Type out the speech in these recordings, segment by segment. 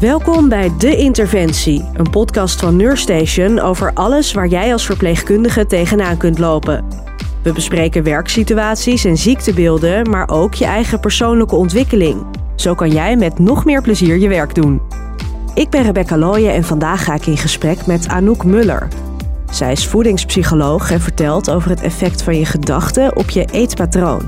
Welkom bij De Interventie, een podcast van Neurstation over alles waar jij als verpleegkundige tegenaan kunt lopen. We bespreken werksituaties en ziektebeelden, maar ook je eigen persoonlijke ontwikkeling. Zo kan jij met nog meer plezier je werk doen. Ik ben Rebecca Looyen en vandaag ga ik in gesprek met Anouk Muller. Zij is voedingspsycholoog en vertelt over het effect van je gedachten op je eetpatroon.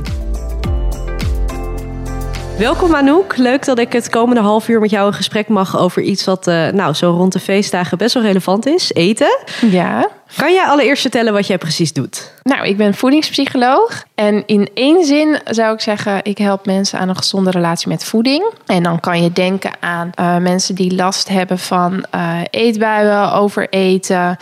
Welkom Anouk. Leuk dat ik het komende half uur met jou een gesprek mag over iets wat uh, nou, zo rond de feestdagen best wel relevant is. Eten. Ja. Kan jij allereerst vertellen wat jij precies doet? Nou, ik ben voedingspsycholoog. En in één zin zou ik zeggen, ik help mensen aan een gezonde relatie met voeding. En dan kan je denken aan uh, mensen die last hebben van uh, eetbuien, overeten.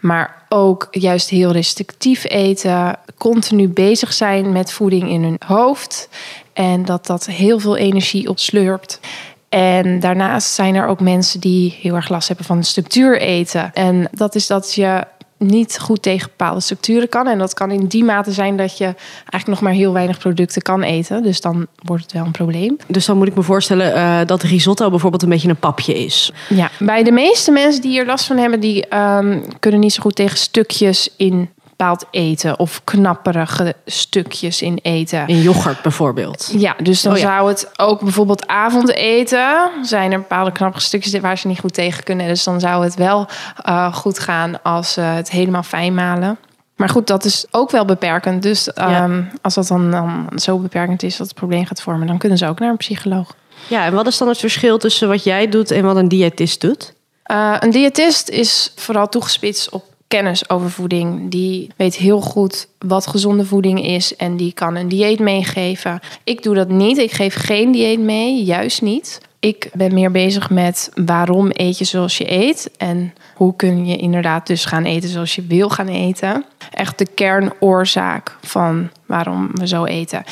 Maar ook juist heel restrictief eten. Continu bezig zijn met voeding in hun hoofd. En dat dat heel veel energie opslurpt. En daarnaast zijn er ook mensen die heel erg last hebben van structuur eten. En dat is dat je niet goed tegen bepaalde structuren kan. En dat kan in die mate zijn dat je eigenlijk nog maar heel weinig producten kan eten. Dus dan wordt het wel een probleem. Dus dan moet ik me voorstellen uh, dat risotto bijvoorbeeld een beetje een papje is. Ja, bij de meeste mensen die hier last van hebben, die um, kunnen niet zo goed tegen stukjes in bepaald eten of knapperige stukjes in eten. In yoghurt bijvoorbeeld. Ja, dus dan oh, ja. zou het ook bijvoorbeeld avondeten. Zijn er bepaalde knapperige stukjes waar ze niet goed tegen kunnen. Dus dan zou het wel uh, goed gaan als ze het helemaal fijn malen. Maar goed, dat is ook wel beperkend. Dus um, ja. als dat dan, dan zo beperkend is dat het probleem gaat vormen, dan kunnen ze ook naar een psycholoog. Ja, en wat is dan het verschil tussen wat jij doet en wat een diëtist doet? Uh, een diëtist is vooral toegespitst op kennis over voeding. Die weet heel goed wat gezonde voeding is en die kan een dieet meegeven. Ik doe dat niet. Ik geef geen dieet mee, juist niet. Ik ben meer bezig met waarom eet je zoals je eet en hoe kun je inderdaad dus gaan eten zoals je wil gaan eten. Echt de kernoorzaak van waarom we zo eten.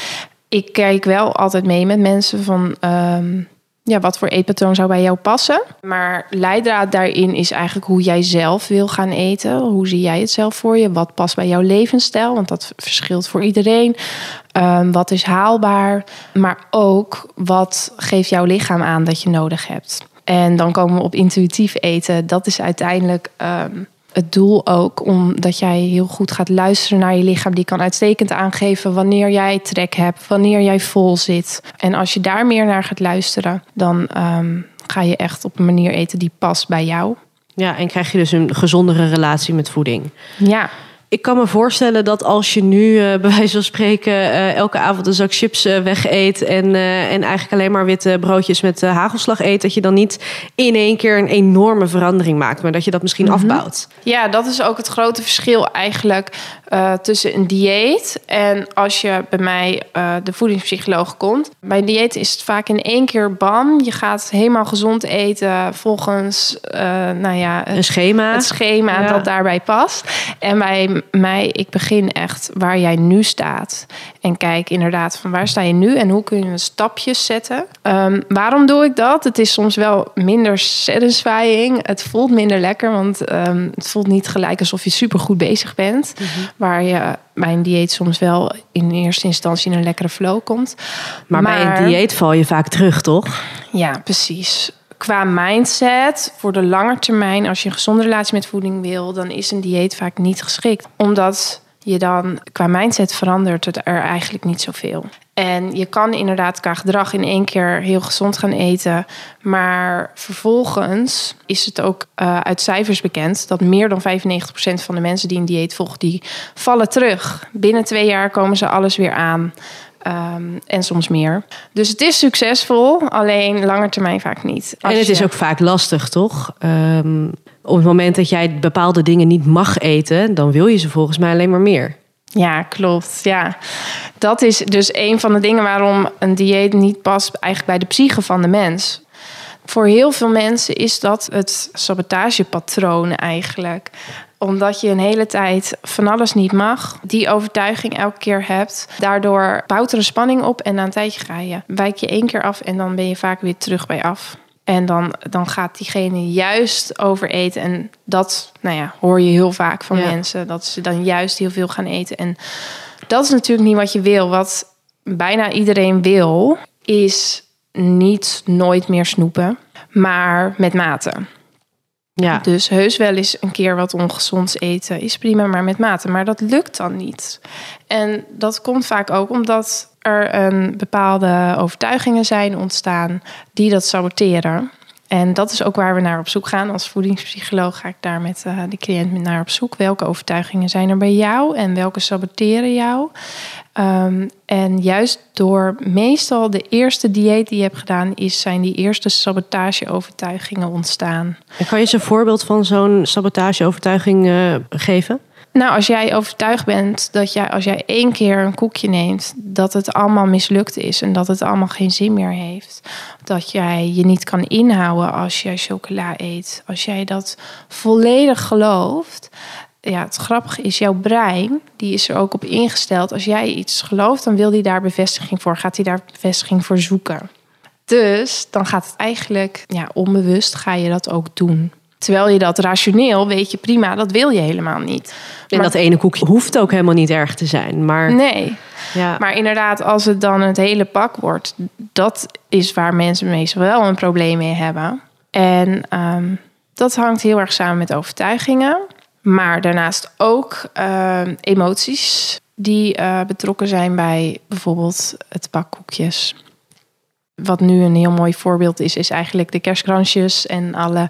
Ik kijk wel altijd mee met mensen van um, ja, wat voor eetpatroon zou bij jou passen. Maar leidraad daarin is eigenlijk hoe jij zelf wil gaan eten. Hoe zie jij het zelf voor je? Wat past bij jouw levensstijl? Want dat verschilt voor iedereen. Um, wat is haalbaar? Maar ook wat geeft jouw lichaam aan dat je nodig hebt? En dan komen we op intuïtief eten. Dat is uiteindelijk um, het doel ook, omdat jij heel goed gaat luisteren naar je lichaam. Die kan uitstekend aangeven wanneer jij trek hebt, wanneer jij vol zit. En als je daar meer naar gaat luisteren, dan um, ga je echt op een manier eten die past bij jou. Ja, en krijg je dus een gezondere relatie met voeding. Ja. Ik kan me voorstellen dat als je nu uh, bij wijze van spreken uh, elke avond een zak chips uh, wegeet en, en eigenlijk alleen maar witte broodjes met hagelslag eet, dat je dan niet in één keer een enorme verandering maakt, maar dat je dat misschien mm -hmm. afbouwt. Ja, dat is ook het grote verschil eigenlijk tussen een dieet en als je bij mij de voedingspsycholoog komt. Bij een dieet is het vaak in één keer bam, je gaat helemaal gezond eten volgens nou ja, een schema, het schema ja. dat daarbij past. En bij mij, ik begin echt waar jij nu staat. En kijk inderdaad van waar sta je nu en hoe kun je stapjes zetten. Um, waarom doe ik dat? Het is soms wel minder satisfying. Het voelt minder lekker, want um, het voelt niet gelijk alsof je supergoed bezig bent. Mm -hmm. Waar je bij een dieet soms wel in eerste instantie in een lekkere flow komt. Maar, maar bij een dieet val je vaak terug, toch? Ja, precies qua mindset, voor de lange termijn, als je een gezonde relatie met voeding wil, dan is een dieet vaak niet geschikt. Omdat je dan qua mindset verandert het er eigenlijk niet zoveel. En je kan inderdaad qua gedrag in één keer heel gezond gaan eten. Maar vervolgens is het ook uh, uit cijfers bekend dat meer dan 95% van de mensen die een dieet volgen, die vallen terug. Binnen twee jaar komen ze alles weer aan. Um, en soms meer. Dus het is succesvol, alleen langer termijn vaak niet. Als en het is ook vaak lastig, toch? Um, op het moment dat jij bepaalde dingen niet mag eten, dan wil je ze volgens mij alleen maar meer. Ja, klopt. Ja, dat is dus een van de dingen waarom een dieet niet past eigenlijk bij de psyche van de mens. Voor heel veel mensen is dat het sabotagepatroon eigenlijk omdat je een hele tijd van alles niet mag, die overtuiging elke keer hebt. Daardoor bouwt er een spanning op en na een tijdje ga je. Wijk je één keer af en dan ben je vaak weer terug bij af. En dan, dan gaat diegene juist overeten. En dat nou ja, hoor je heel vaak van ja. mensen. Dat ze dan juist heel veel gaan eten. En dat is natuurlijk niet wat je wil. Wat bijna iedereen wil, is niet nooit meer snoepen. maar met mate. Ja. Dus heus wel eens een keer wat ongezonds eten is prima, maar met mate. Maar dat lukt dan niet. En dat komt vaak ook omdat er een bepaalde overtuigingen zijn ontstaan die dat saboteren. En dat is ook waar we naar op zoek gaan. Als voedingspsycholoog ga ik daar met uh, de cliënt naar op zoek. Welke overtuigingen zijn er bij jou en welke saboteren jou? Um, en juist door meestal de eerste dieet die je hebt gedaan, is, zijn die eerste sabotageovertuigingen ontstaan. Kan je eens een voorbeeld van zo'n sabotageovertuiging uh, geven? Nou, als jij overtuigd bent dat jij, als jij één keer een koekje neemt, dat het allemaal mislukt is en dat het allemaal geen zin meer heeft. Dat jij je niet kan inhouden als jij chocola eet. Als jij dat volledig gelooft. Ja, het grappige is, jouw brein, die is er ook op ingesteld. Als jij iets gelooft, dan wil hij daar bevestiging voor. Gaat hij daar bevestiging voor zoeken. Dus dan gaat het eigenlijk, ja, onbewust ga je dat ook doen. Terwijl je dat rationeel weet je prima, dat wil je helemaal niet. En dat ene koekje hoeft ook helemaal niet erg te zijn. Maar... Nee. Ja. Maar inderdaad, als het dan het hele pak wordt, dat is waar mensen meestal wel een probleem mee hebben. En um, dat hangt heel erg samen met overtuigingen. Maar daarnaast ook uh, emoties die uh, betrokken zijn bij bijvoorbeeld het pak koekjes wat nu een heel mooi voorbeeld is, is eigenlijk de kerstkransjes en alle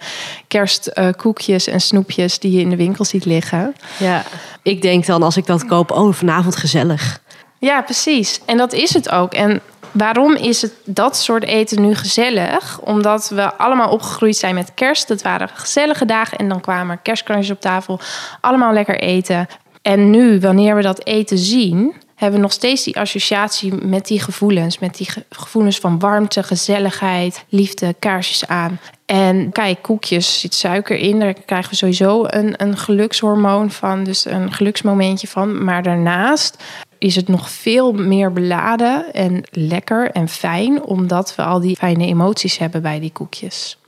kerstkoekjes en snoepjes die je in de winkel ziet liggen. Ja, ik denk dan als ik dat koop, oh, vanavond gezellig. Ja, precies. En dat is het ook. En waarom is het dat soort eten nu gezellig? Omdat we allemaal opgegroeid zijn met kerst. Het waren gezellige dagen en dan kwamen kerstkransjes op tafel. Allemaal lekker eten. En nu, wanneer we dat eten zien, hebben nog steeds die associatie met die gevoelens. Met die gevoelens van warmte, gezelligheid, liefde, kaarsjes aan. En kijk, koekjes zit suiker in. Daar krijgen we sowieso een, een gelukshormoon van. Dus een geluksmomentje van. Maar daarnaast is het nog veel meer beladen en lekker en fijn. Omdat we al die fijne emoties hebben bij die koekjes.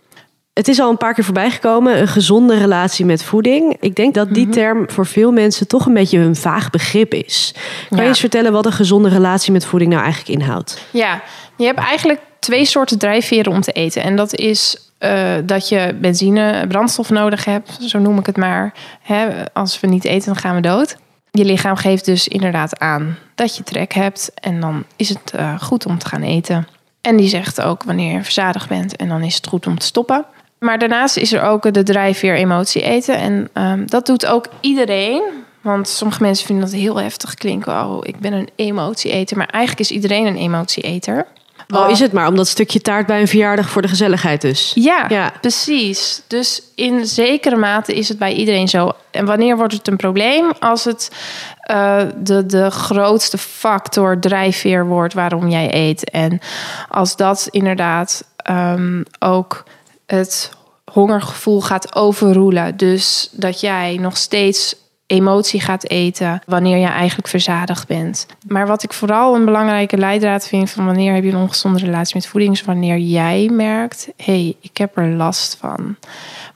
Het is al een paar keer voorbij gekomen, een gezonde relatie met voeding. Ik denk dat die term voor veel mensen toch een beetje een vaag begrip is. Kan je eens vertellen wat een gezonde relatie met voeding nou eigenlijk inhoudt? Ja, je hebt eigenlijk twee soorten drijfveren om te eten. En dat is uh, dat je benzine, brandstof nodig hebt, zo noem ik het maar. Hè, als we niet eten, dan gaan we dood. Je lichaam geeft dus inderdaad aan dat je trek hebt. En dan is het uh, goed om te gaan eten. En die zegt ook wanneer je verzadigd bent en dan is het goed om te stoppen. Maar daarnaast is er ook de drijfveer emotie eten. En um, dat doet ook iedereen. Want sommige mensen vinden dat heel heftig klinken. Oh, ik ben een emotieeter. Maar eigenlijk is iedereen een emotieeter. Oh, is het maar om dat stukje taart bij een verjaardag voor de gezelligheid dus. Ja, ja, precies. Dus in zekere mate is het bij iedereen zo. En wanneer wordt het een probleem? Als het uh, de, de grootste factor drijfveer wordt waarom jij eet. En als dat inderdaad um, ook het hongergevoel gaat overroelen. Dus dat jij nog steeds emotie gaat eten wanneer je eigenlijk verzadigd bent. Maar wat ik vooral een belangrijke leidraad vind van wanneer heb je een ongezonde relatie met voeding, is wanneer jij merkt: hé, hey, ik heb er last van.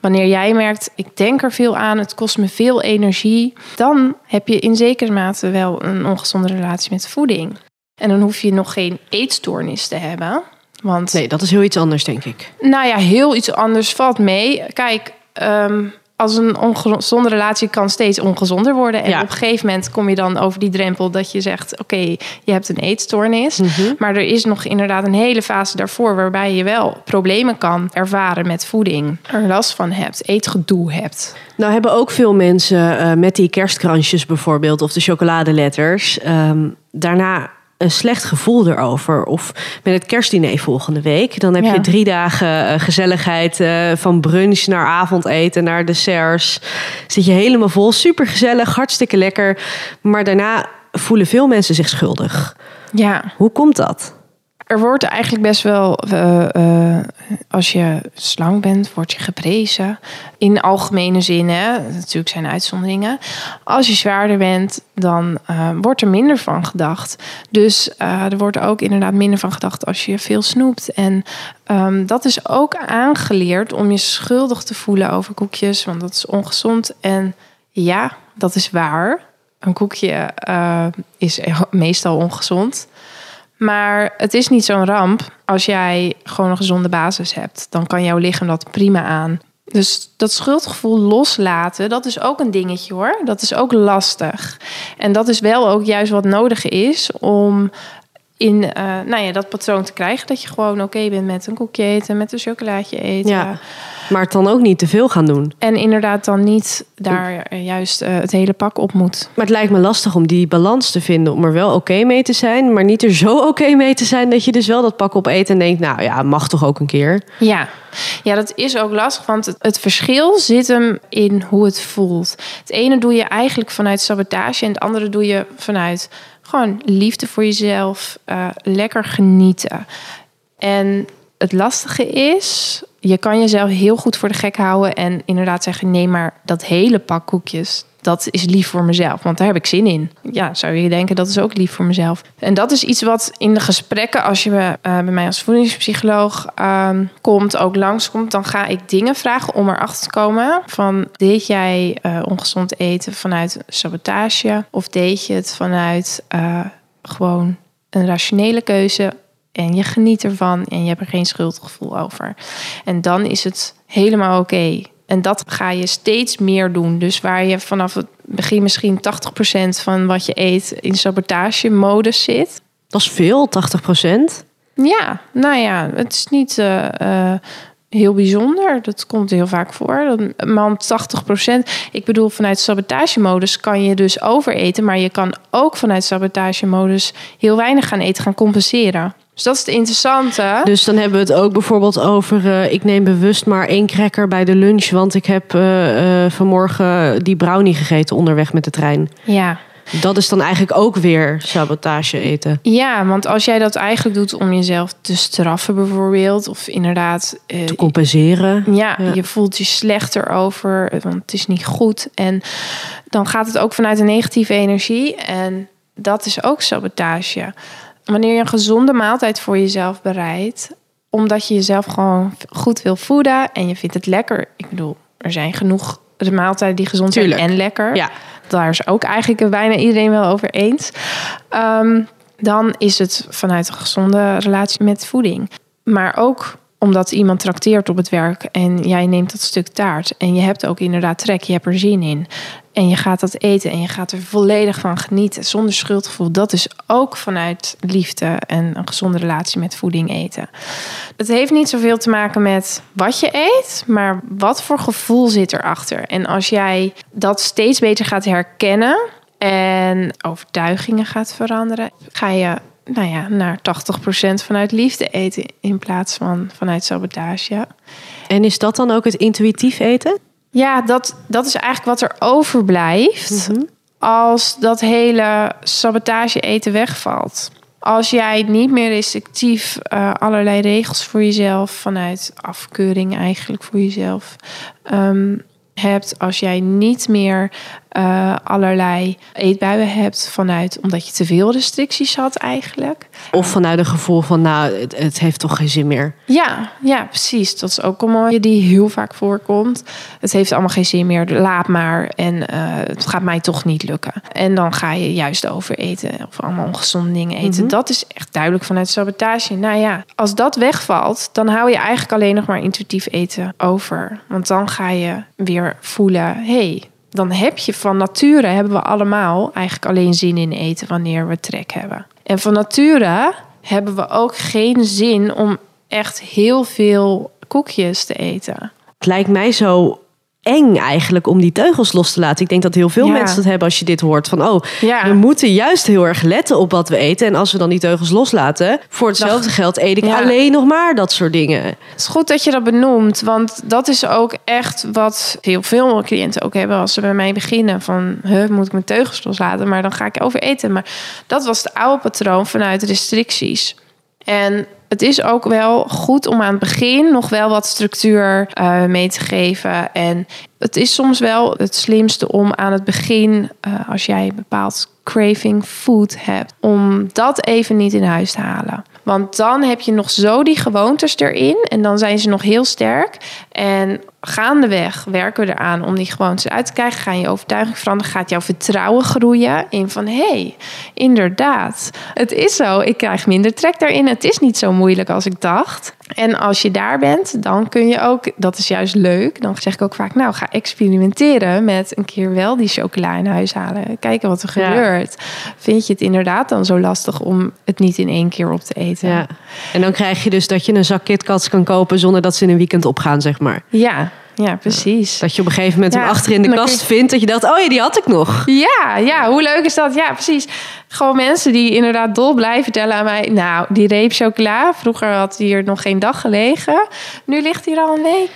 Wanneer jij merkt, ik denk er veel aan, het kost me veel energie, dan heb je in zekere mate wel een ongezonde relatie met voeding. En dan hoef je nog geen eetstoornis te hebben. Want, nee, dat is heel iets anders, denk ik. Nou ja, heel iets anders valt mee. Kijk, um, als een ongezonde relatie kan steeds ongezonder worden. En op een gegeven moment kom je dan over die drempel dat je zegt: Oké, je hebt een eetstoornis. Mm -hmm. Maar er is nog inderdaad een hele fase daarvoor waarbij je wel problemen kan ervaren met voeding. Er last van hebt, eetgedoe hebt. Nou hebben ook veel mensen uh, met die kerstkransjes bijvoorbeeld, of de chocoladeletters, um, daarna een slecht gevoel erover. Of met het kerstdiner volgende week. Dan heb ja. je drie dagen uh, gezelligheid. Uh, van brunch naar avondeten, naar desserts. Zit je helemaal vol. Super gezellig, hartstikke lekker. Maar daarna voelen veel mensen zich schuldig. Ja. Hoe komt dat? Er wordt eigenlijk best wel, uh, als je slank bent, word je geprezen. In algemene zin, hè. natuurlijk zijn uitzonderingen. Als je zwaarder bent, dan uh, wordt er minder van gedacht. Dus er wordt ook inderdaad minder van gedacht als je veel snoept. En um, dat is ook aangeleerd om je schuldig te voelen over koekjes, want dat is ongezond. En ja, dat is waar. Een koekje is meestal ongezond. Maar het is niet zo'n ramp als jij gewoon een gezonde basis hebt. Dan kan jouw lichaam dat prima aan. Dus dat schuldgevoel loslaten, dat is ook een dingetje hoor. Dat is ook lastig. En dat is wel ook juist wat nodig is om in uh, nou ja, dat patroon te krijgen. Dat je gewoon oké bent met een koekje eten, met een chocolaatje eten. Ja, maar het dan ook niet te veel gaan doen. En inderdaad dan niet daar juist uh, het hele pak op moet. Maar het lijkt me lastig om die balans te vinden. Om er wel oké mee te zijn, maar niet er zo oké mee te zijn... dat je dus wel dat pak op eet en denkt... nou ja, mag toch ook een keer. Ja, ja dat is ook lastig. Want het, het verschil zit hem in hoe het voelt. Het ene doe je eigenlijk vanuit sabotage... en het andere doe je vanuit gewoon liefde voor jezelf, uh, lekker genieten. En het lastige is, je kan jezelf heel goed voor de gek houden en inderdaad zeggen: nee, maar dat hele pak koekjes, dat is lief voor mezelf, want daar heb ik zin in. Ja, zou je denken, dat is ook lief voor mezelf. En dat is iets wat in de gesprekken, als je uh, bij mij als voedingspsycholoog uh, komt, ook langskomt, dan ga ik dingen vragen om erachter te komen van, deed jij uh, ongezond eten vanuit sabotage of deed je het vanuit uh, gewoon een rationele keuze en je geniet ervan en je hebt er geen schuldgevoel over. En dan is het helemaal oké. En dat ga je steeds meer doen. Dus waar je vanaf het begin misschien 80% van wat je eet in sabotage-modus zit. Dat is veel, 80%? Ja, nou ja, het is niet uh, uh, heel bijzonder. Dat komt heel vaak voor. Man 80%. Ik bedoel, vanuit sabotage-modus kan je dus overeten. Maar je kan ook vanuit sabotage-modus heel weinig gaan eten, gaan compenseren. Dus dat is het interessante. Dus dan hebben we het ook bijvoorbeeld over... Uh, ik neem bewust maar één cracker bij de lunch... want ik heb uh, uh, vanmorgen die brownie gegeten onderweg met de trein. Ja. Dat is dan eigenlijk ook weer sabotage eten. Ja, want als jij dat eigenlijk doet om jezelf te straffen bijvoorbeeld... of inderdaad... te compenseren. Ja, ja, je voelt je slechter over, want het is niet goed. En dan gaat het ook vanuit een negatieve energie. En dat is ook sabotage wanneer je een gezonde maaltijd voor jezelf bereidt, omdat je jezelf gewoon goed wil voeden en je vindt het lekker. Ik bedoel, er zijn genoeg maaltijden die gezond Tuurlijk. zijn en lekker. Ja. Daar is ook eigenlijk bijna iedereen wel over eens. Um, dan is het vanuit een gezonde relatie met voeding. Maar ook omdat iemand trakteert op het werk en jij neemt dat stuk taart. En je hebt ook inderdaad trek, je hebt er zin in. En je gaat dat eten en je gaat er volledig van genieten zonder schuldgevoel. Dat is ook vanuit liefde en een gezonde relatie met voeding eten. Het heeft niet zoveel te maken met wat je eet, maar wat voor gevoel zit erachter. En als jij dat steeds beter gaat herkennen en overtuigingen gaat veranderen, ga je nou ja, naar 80% vanuit liefde eten in plaats van vanuit sabotage. En is dat dan ook het intuïtief eten? Ja, dat, dat is eigenlijk wat er overblijft mm -hmm. als dat hele sabotage eten wegvalt. Als jij niet meer restrictief uh, allerlei regels voor jezelf, vanuit afkeuring eigenlijk voor jezelf, um, hebt, als jij niet meer uh, allerlei eetbuien hebt vanuit omdat je te veel restricties had eigenlijk. Of vanuit een gevoel van nou, het, het heeft toch geen zin meer. Ja, ja, precies. Dat is ook een die heel vaak voorkomt. Het heeft allemaal geen zin meer, laat maar. En uh, het gaat mij toch niet lukken. En dan ga je juist overeten of allemaal ongezonde dingen eten. Mm -hmm. Dat is echt duidelijk vanuit sabotage. Nou ja, als dat wegvalt, dan hou je eigenlijk alleen nog maar intuïtief eten over. Want dan ga je weer voelen, hey, dan heb je van nature hebben we allemaal eigenlijk alleen zin in eten wanneer we trek hebben. En van nature hebben we ook geen zin om echt heel veel koekjes te eten. Het lijkt mij zo eng eigenlijk om die teugels los te laten. Ik denk dat heel veel ja. mensen dat hebben als je dit hoort. Van oh, ja. we moeten juist heel erg letten op wat we eten. En als we dan die teugels loslaten, voor hetzelfde geld eet ik ja. alleen nog maar dat soort dingen. Het is goed dat je dat benoemt. Want dat is ook echt wat heel veel cliënten ook hebben als ze bij mij beginnen. Van, huh, moet ik mijn teugels loslaten? Maar dan ga ik over eten. Maar dat was het oude patroon vanuit restricties. En het is ook wel goed om aan het begin nog wel wat structuur uh, mee te geven. En het is soms wel het slimste om aan het begin, uh, als jij een bepaald craving food hebt, om dat even niet in huis te halen. Want dan heb je nog zo die gewoontes erin en dan zijn ze nog heel sterk. En gaandeweg werken we eraan om die gewoontes uit te krijgen. Ga je overtuiging veranderen. Gaat jouw vertrouwen groeien in van hé, hey, inderdaad, het is zo. Ik krijg minder trek daarin. Het is niet zo moeilijk als ik dacht. En als je daar bent, dan kun je ook, dat is juist leuk. Dan zeg ik ook vaak, nou ga experimenteren met een keer wel die chocola in huis halen. Kijken wat er gebeurt. Vind je het inderdaad dan zo lastig om het niet in één keer op te eten? Ja. En dan krijg je dus dat je een zak KitKats kan kopen zonder dat ze in een weekend opgaan, zeg maar. Ja, ja, precies. Dat je op een gegeven moment hem achter in de kast vindt. Dat je dacht, oh ja, die had ik nog. Ja, ja, hoe leuk is dat? Ja, precies. Gewoon mensen die inderdaad dol blijven vertellen aan mij. Nou, die reep chocola. Vroeger had hier nog geen dag gelegen. Nu ligt hier al een week.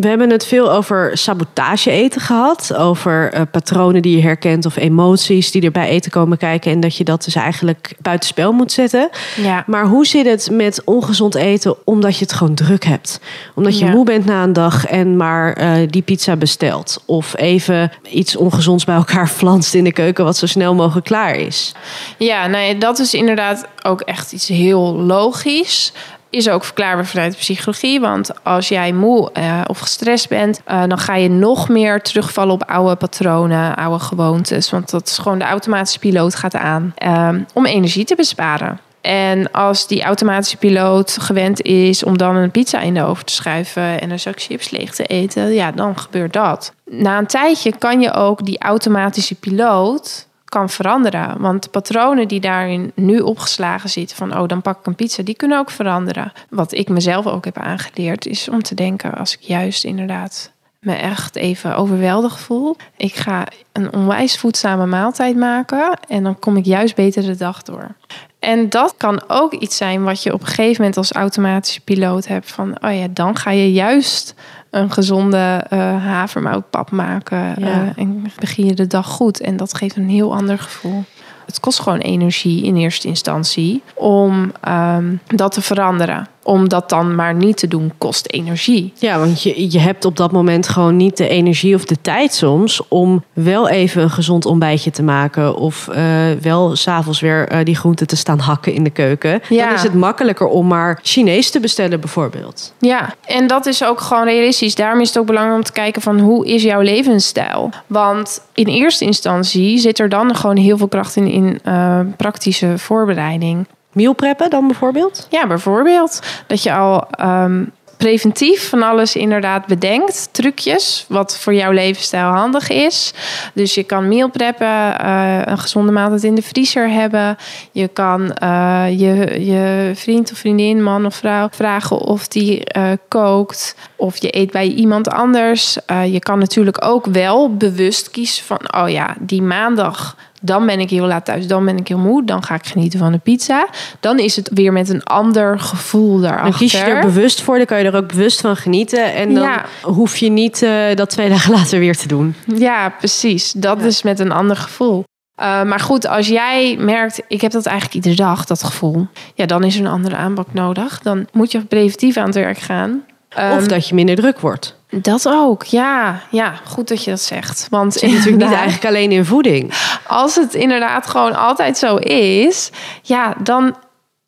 We hebben het veel over sabotage eten gehad. Over uh, patronen die je herkent of emoties die er bij eten komen kijken. En dat je dat dus eigenlijk buitenspel moet zetten. Ja. Maar hoe zit het met ongezond eten omdat je het gewoon druk hebt? Omdat je moe bent na een dag en maar uh, die pizza bestelt. Of even iets ongezonds bij elkaar flanst in de keuken wat zo snel mogelijk klaar is. Ja, nee, dat is inderdaad ook echt iets heel logisch is ook verklaarbaar vanuit de psychologie. Want als jij moe uh, of gestrest bent, uh, dan ga je nog meer terugvallen op oude patronen, oude gewoontes. Want dat is gewoon de automatische piloot gaat aan uh, om energie te besparen. En als die automatische piloot gewend is om dan een pizza in de oven te schuiven en een zak chips leeg te eten, ja, dan gebeurt dat. Na een tijdje kan je ook die automatische piloot kan veranderen. Want de patronen die daarin nu opgeslagen zitten, van oh, dan pak ik een pizza, die kunnen ook veranderen. Wat ik mezelf ook heb aangeleerd, is om te denken als ik juist inderdaad me echt even overweldigd voel. Ik ga een onwijs voedzame maaltijd maken en dan kom ik juist beter de dag door. En dat kan ook iets zijn wat je op een gegeven moment als automatische piloot hebt van oh ja, dan ga je juist een gezonde uh, havermoutpap maken. Eh, en begin je de dag goed. En dat geeft een heel ander gevoel. Het kost gewoon energie in eerste instantie om ehm, dat te veranderen om dat dan maar niet te doen, kost energie. Ja, want je, je hebt op dat moment gewoon niet de energie of de tijd soms om wel even een gezond ontbijtje te maken. Of uh, wel s'avonds weer uh, die groenten te staan hakken in de keuken. Ja. Dan is het makkelijker om maar Chinees te bestellen, bijvoorbeeld. Ja, en dat is ook gewoon realistisch. Daarom is het ook belangrijk om te kijken van hoe is jouw levensstijl. Want in eerste instantie zit er dan gewoon heel veel kracht in, in uh, praktische voorbereiding meal preppen dan bijvoorbeeld? Ja, bijvoorbeeld. Dat je al ehm, preventief van alles inderdaad bedenkt. Trucjes, wat voor jouw levensstijl handig is. Dus je kan meal preppen, uh, een gezonde maaltijd in de vriezer hebben. Je kan uh, je, je vriend of vriendin, man of vrouw vragen of die uh, kookt. Of je eet bij iemand anders. je kan natuurlijk ook wel bewust kiezen van... oh ja, die maandag dan ben ik heel laat thuis, dan ben ik heel moe, dan ga ik genieten van de pizza. Dan is het weer met een ander gevoel daarachter. Dan kies je er bewust voor, dan kan je er ook bewust van genieten. En dan hoef je niet uh, dat twee dagen later weer te doen. Ja, precies. Dat is met een ander gevoel. Uh, maar goed, als jij merkt, ik heb dat eigenlijk iedere dag, dat gevoel. Ja, dan is er een andere aanpak nodig. Dan moet je preventief aan het werk gaan. Of um, dat je minder druk wordt. Dat ook, ja. Ja, goed dat je dat zegt. Want het zit natuurlijk niet eigenlijk alleen in voeding. Als het inderdaad gewoon altijd zo is, ja, dan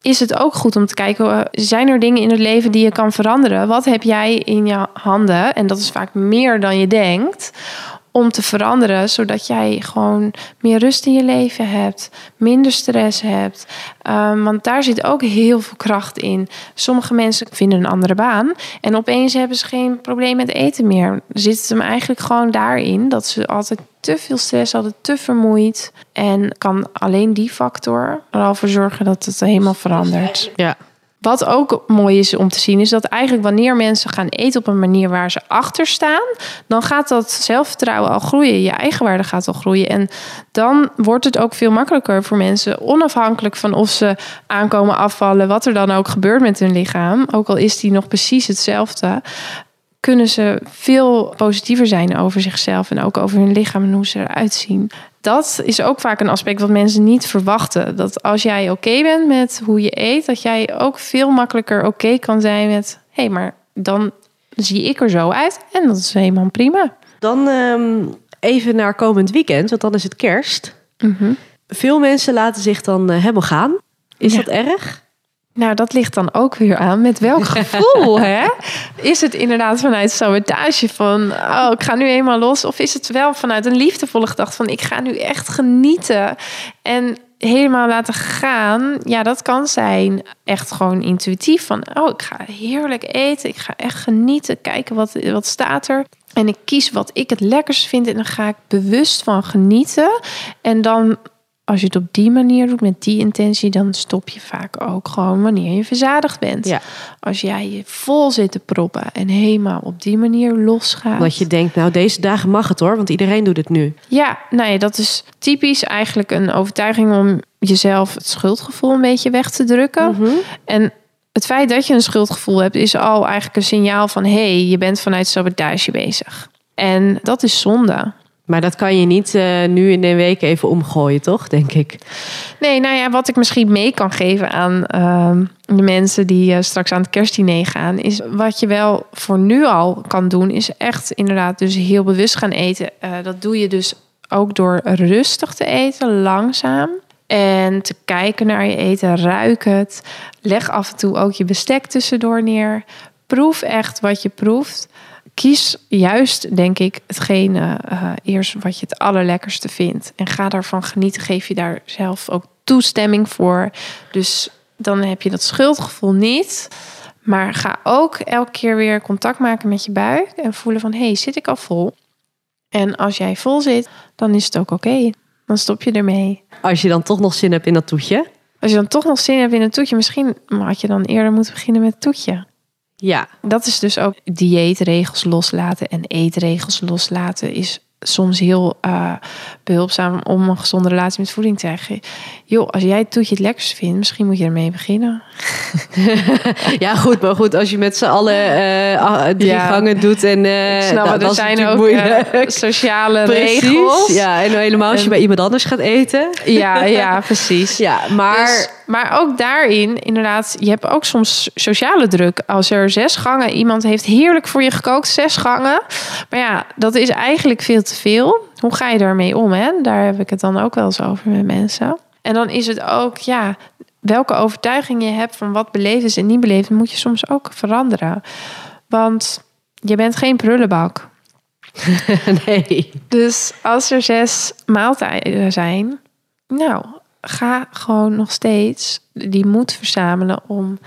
is het ook goed om te kijken, eh, zijn er dingen in het leven die je kan veranderen? Wat heb jij in je handen? En dat is vaak meer dan je denkt om te veranderen, zodat jij gewoon meer rust in je leven hebt, minder stress hebt. Um, want daar zit ook heel veel kracht in. Sommige mensen vinden een andere baan en opeens hebben ze geen probleem met eten meer. Zit het hem eigenlijk gewoon daarin dat ze altijd te veel stress hadden, te vermoeid. En kan alleen die factor er al voor zorgen dat het helemaal verandert. Ja. Wat ook mooi is om te zien, is dat eigenlijk wanneer mensen gaan eten op een manier waar ze achter staan, dan gaat dat zelfvertrouwen al groeien. Je eigenwaarde gaat al groeien. En dan wordt het ook veel makkelijker voor mensen, onafhankelijk van of ze aankomen afvallen, wat er dan ook gebeurt met hun lichaam, ook al is die nog precies hetzelfde, kunnen ze veel positiever zijn over zichzelf en ook over hun lichaam en hoe ze eruit zien dat is ook vaak een aspect wat mensen niet verwachten. Dat als jij oké bent met hoe je eet, dat jij ook veel makkelijker oké kan zijn met: hé, hey, maar dan zie ik er zo uit en dat is helemaal prima. Dan um, even naar komend weekend, want dan is het kerst. Mm -hmm. Veel mensen laten zich dan uh, helemaal gaan. Is ja. dat erg? Nou, dat ligt dan ook weer aan met welk gevoel, hè? Is het inderdaad vanuit sabotage van, oh, ik ga nu eenmaal los? Of is het wel vanuit een liefdevolle gedachte van, ik ga nu echt genieten en helemaal laten gaan? Ja, dat kan zijn echt gewoon intuïtief van, oh, ik ga heerlijk eten, ik ga echt genieten, kijken wat, wat staat er. En ik kies wat ik het lekkerst vind en dan ga ik bewust van genieten. En dan als je het op die manier doet, met die intentie, dan stop je vaak ook gewoon wanneer je verzadigd bent. Ja. Als jij je vol zit te proppen en helemaal op die manier losgaat. Dat je denkt, nou deze dagen mag het hoor, want iedereen doet het nu. Ja, nou ja, dat is typisch eigenlijk een overtuiging om jezelf het schuldgevoel een beetje weg te drukken. Mhm. En het feit dat je een schuldgevoel hebt, is al eigenlijk een signaal van hé, hey, je bent vanuit sabotage bezig. En dat is zonde. Maar dat kan je niet eh, nu in een week even omgooien, toch? Denk ik. Nee, nou ja, wat ik misschien mee kan geven aan ehm, de mensen die uh, straks aan het kerstdiner gaan, is wat je wel voor nu al kan doen, is echt inderdaad dus heel bewust gaan eten. Uh, dat doe je dus ook door rustig te eten, langzaam. En te kijken naar je eten, ruik het. Leg af en toe ook je bestek tussendoor neer. Proef echt wat je proeft kies juist, denk ik, hetgene uh, eerst wat je het allerlekkerste vindt. En ga daarvan genieten. Geef je daar zelf ook toestemming voor. Dus dan heb je dat schuldgevoel niet. Maar ga ook elke keer weer contact maken met je buik. En voelen van, hé, hey, zit ik al vol? En als jij vol zit, dan is het ook oké. Dan stop je ermee. Als je dan toch nog zin hebt in dat toetje. Als je dan toch nog zin hebt in een toetje, misschien had je dan eerder moeten beginnen met het toetje. Ja. Dat is dus ook dieetregels loslaten en eetregels loslaten is soms heel uh, behulpzaam om een gezonde relatie met voeding te krijgen. Joh, als jij het toetje het lekkerst vindt, misschien moet je ermee beginnen. ja, goed, maar goed, als je met z'n allen uh, drie ja. gangen doet en uh, snap, dat, er zijn ook sociale precies. regels. Ja, en helemaal als je bij iemand anders gaat eten. Ja, ja, precies. Ja, maar dus, maar ook daarin, inderdaad, je hebt ook soms sociale druk. Als er zes gangen, iemand heeft heerlijk voor je gekookt, zes gangen. Maar ja, dat is eigenlijk veel te veel. Hoe ga je daarmee om? Hè? Daar heb ik het dan ook wel eens over met mensen. En dan is het ook, ja, welke overtuiging je hebt van wat beleefd is en niet beleefd, moet je soms ook veranderen. Want je bent geen prullenbak. nee. Dus als er zes maaltijden zijn, nou, ga gewoon nog steeds die moed verzamelen om,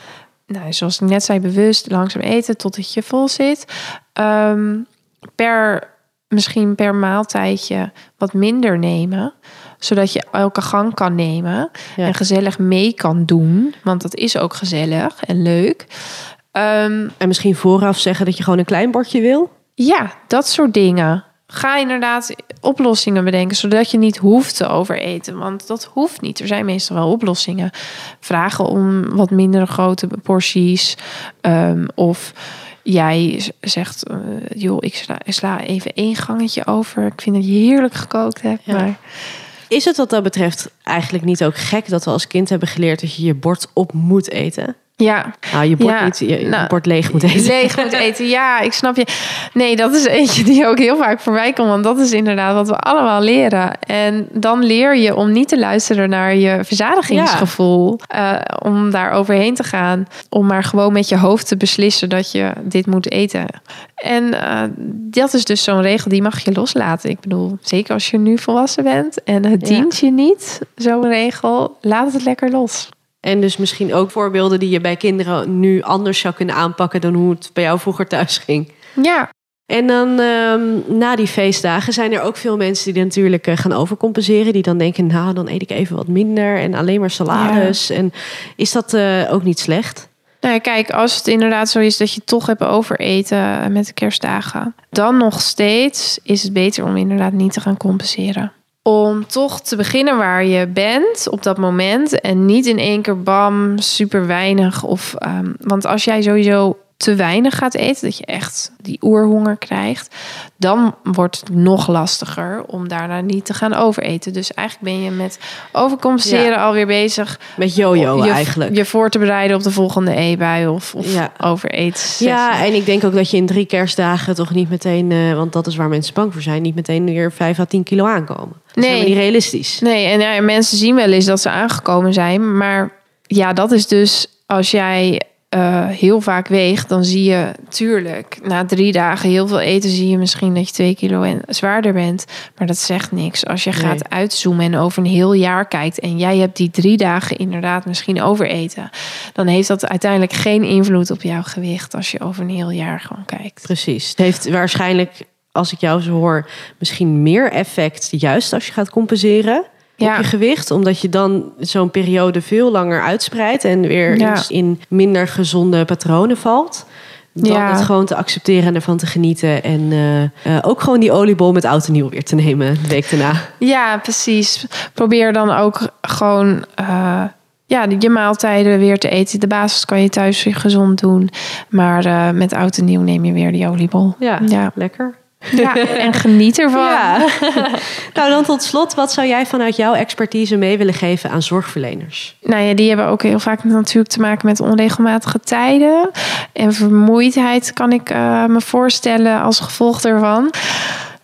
nou, zoals ik net zei, bewust langzaam eten totdat je vol zit. Um, per, misschien per maaltijdje wat minder nemen zodat je elke gang kan nemen ja. en gezellig mee kan doen. Want dat is ook gezellig en leuk. Um, en misschien vooraf zeggen dat je gewoon een klein bordje wil? Ja, dat soort dingen. Ga inderdaad oplossingen bedenken, zodat je niet hoeft te overeten. Want dat hoeft niet. Er zijn meestal wel oplossingen. Vragen om wat minder grote porties. Um, of jij zegt, uh, joh, ik sla, ik sla, even één gangetje over. Ik vind dat je heerlijk gekookt hebt. Ja. Maar is het wat dat betreft eigenlijk niet ook gek dat we als kind hebben geleerd dat je je bord op moet eten? Ja. Nou, je bord, ja. niet, je nou, bord leeg moet eten. Leeg moet eten, ja, ik snap je. Nee, dat is eentje die ook heel vaak voorbij komt. Want dat is inderdaad wat we allemaal leren. En dan leer je om niet te luisteren naar je verzadigingsgevoel. Ja. Uh, om daar overheen te gaan. Om maar gewoon met je hoofd te beslissen dat je dit moet eten. En uh, dat is dus zo'n regel, die mag je loslaten. Ik bedoel, zeker als je nu volwassen bent en het ja. dient je niet, zo'n regel, laat het lekker los. En dus misschien ook voorbeelden die je bij kinderen nu anders zou kunnen aanpakken dan hoe het bij jou vroeger thuis ging. Ja. En dan um, na die feestdagen zijn er ook veel mensen die natuurlijk uh, gaan overcompenseren. Die dan denken, nou dan eet ik even wat minder en alleen maar salades. Ja. En is dat uh, ook niet slecht? Nou, kijk, als het inderdaad zo is dat je toch hebt overeten met de kerstdagen, dan nog steeds is het beter om inderdaad niet te gaan compenseren om toch te beginnen waar je bent op dat moment en niet in één keer bam, super weinig. Of, um, want als jij sowieso te weinig gaat eten, dat je echt die oerhonger krijgt, dan wordt het nog lastiger om daarna niet te gaan overeten. Dus eigenlijk ben je met overcompenseren ja. alweer bezig. Met jojo je, eigenlijk. Je voor te bereiden op de volgende e-bui of, of ja. overeten. Ja, en ik denk ook dat je in drie kerstdagen toch niet meteen, uh, want dat is waar mensen bang voor zijn, niet meteen weer 5 à 10 kilo aankomen. Dat nee. is niet realistisch. Nee, en ja, mensen zien wel eens dat ze aangekomen zijn, maar ja, dat is dus als jij uh, heel vaak weegt, dan zie je tuurlijk na drie dagen heel veel eten, zie je misschien dat je twee kilo en zwaarder bent. Maar dat zegt niks. Als je gaat uitzoomen en over een heel jaar kijkt en jij hebt die drie dagen inderdaad misschien overeten, dan heeft dat uiteindelijk geen invloed op jouw gewicht als je over een heel jaar gewoon kijkt. Precies. Het heeft waarschijnlijk, als ik jou zo hoor, misschien meer effect juist als je gaat compenseren op je gewicht. Omdat je dan zo'n periode veel langer uitspreidt en weer in minder gezonde patronen valt. Dan het gewoon te accepteren en ervan te genieten. En uh, uh, ook gewoon die oliebol met oud en nieuw weer te nemen de week daarna. Ja, precies. Probeer dan ook gewoon uh, ja, je maaltijden weer te eten. De basis kan je thuis weer gezond doen. Maar met oud en nieuw neem je weer die oliebol. Ja, ja. lekker. Ja, en geniet ervan. Ja. nou, dan tot slot, wat zou jij vanuit jouw expertise mee willen geven aan zorgverleners? Nou ja, die hebben ook heel vaak natuurlijk te maken met onregelmatige tijden. En vermoeidheid kan ik uh, me voorstellen als gevolg daarvan.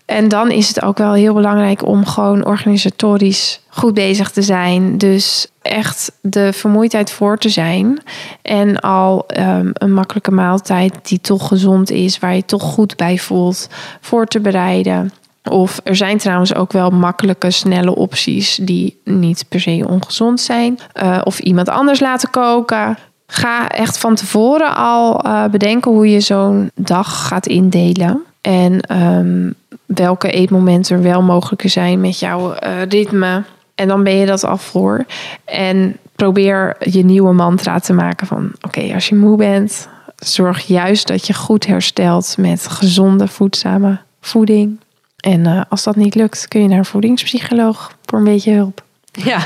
En dan is het ook wel heel belangrijk om gewoon organisatorisch goed bezig te zijn. Dus echt de vermoeidheid voor te zijn. En al um, een makkelijke maaltijd die toch gezond is, waar je toch goed bij voelt, voor te bereiden. Of er zijn trouwens ook wel makkelijke, snelle opties die niet per se ongezond zijn. Uh, of iemand anders laten koken. Ga echt van tevoren al uh, bedenken hoe je zo'n dag gaat indelen. En um, welke eetmomenten er wel mogelijk zijn met jouw uh, ritme. En dan ben je dat al voor. En probeer je nieuwe mantra te maken van... oké, als je moe bent, zorg juist dat je goed herstelt... met gezonde, voedzame voeding. En uh, als dat niet lukt, kun je naar een voedingspsycholoog voor een beetje hulp. Ja,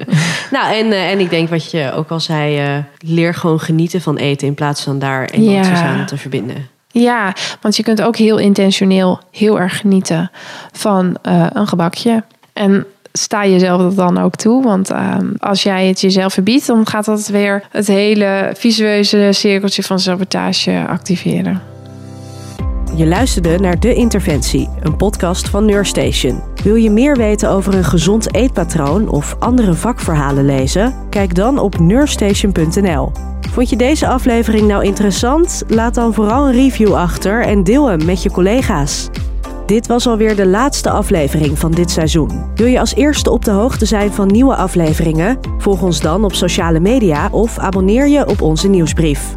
nou en, uh, en ik denk wat je ook al zei, uh, leer gewoon genieten van eten in plaats van daar emoties ja. aan te verbinden. Ja, want je kunt ook heel intentioneel heel erg genieten van uh, een gebakje. En sta jezelf dat dan ook toe. Want uh, als jij het jezelf verbiedt, dan gaat dat weer het hele visueuze cirkeltje van sabotage activeren. Je luisterde naar De Interventie, een podcast van Neurstation. Wil je meer weten over een gezond eetpatroon of andere vakverhalen lezen? Kijk dan op neurstation.nl. Vond je deze aflevering nou interessant? Laat dan vooral een review achter en deel hem met je collega's. Dit was alweer de laatste aflevering van dit seizoen. Wil je als eerste op de hoogte zijn van nieuwe afleveringen? Volg ons dan op sociale media of abonneer je op onze nieuwsbrief.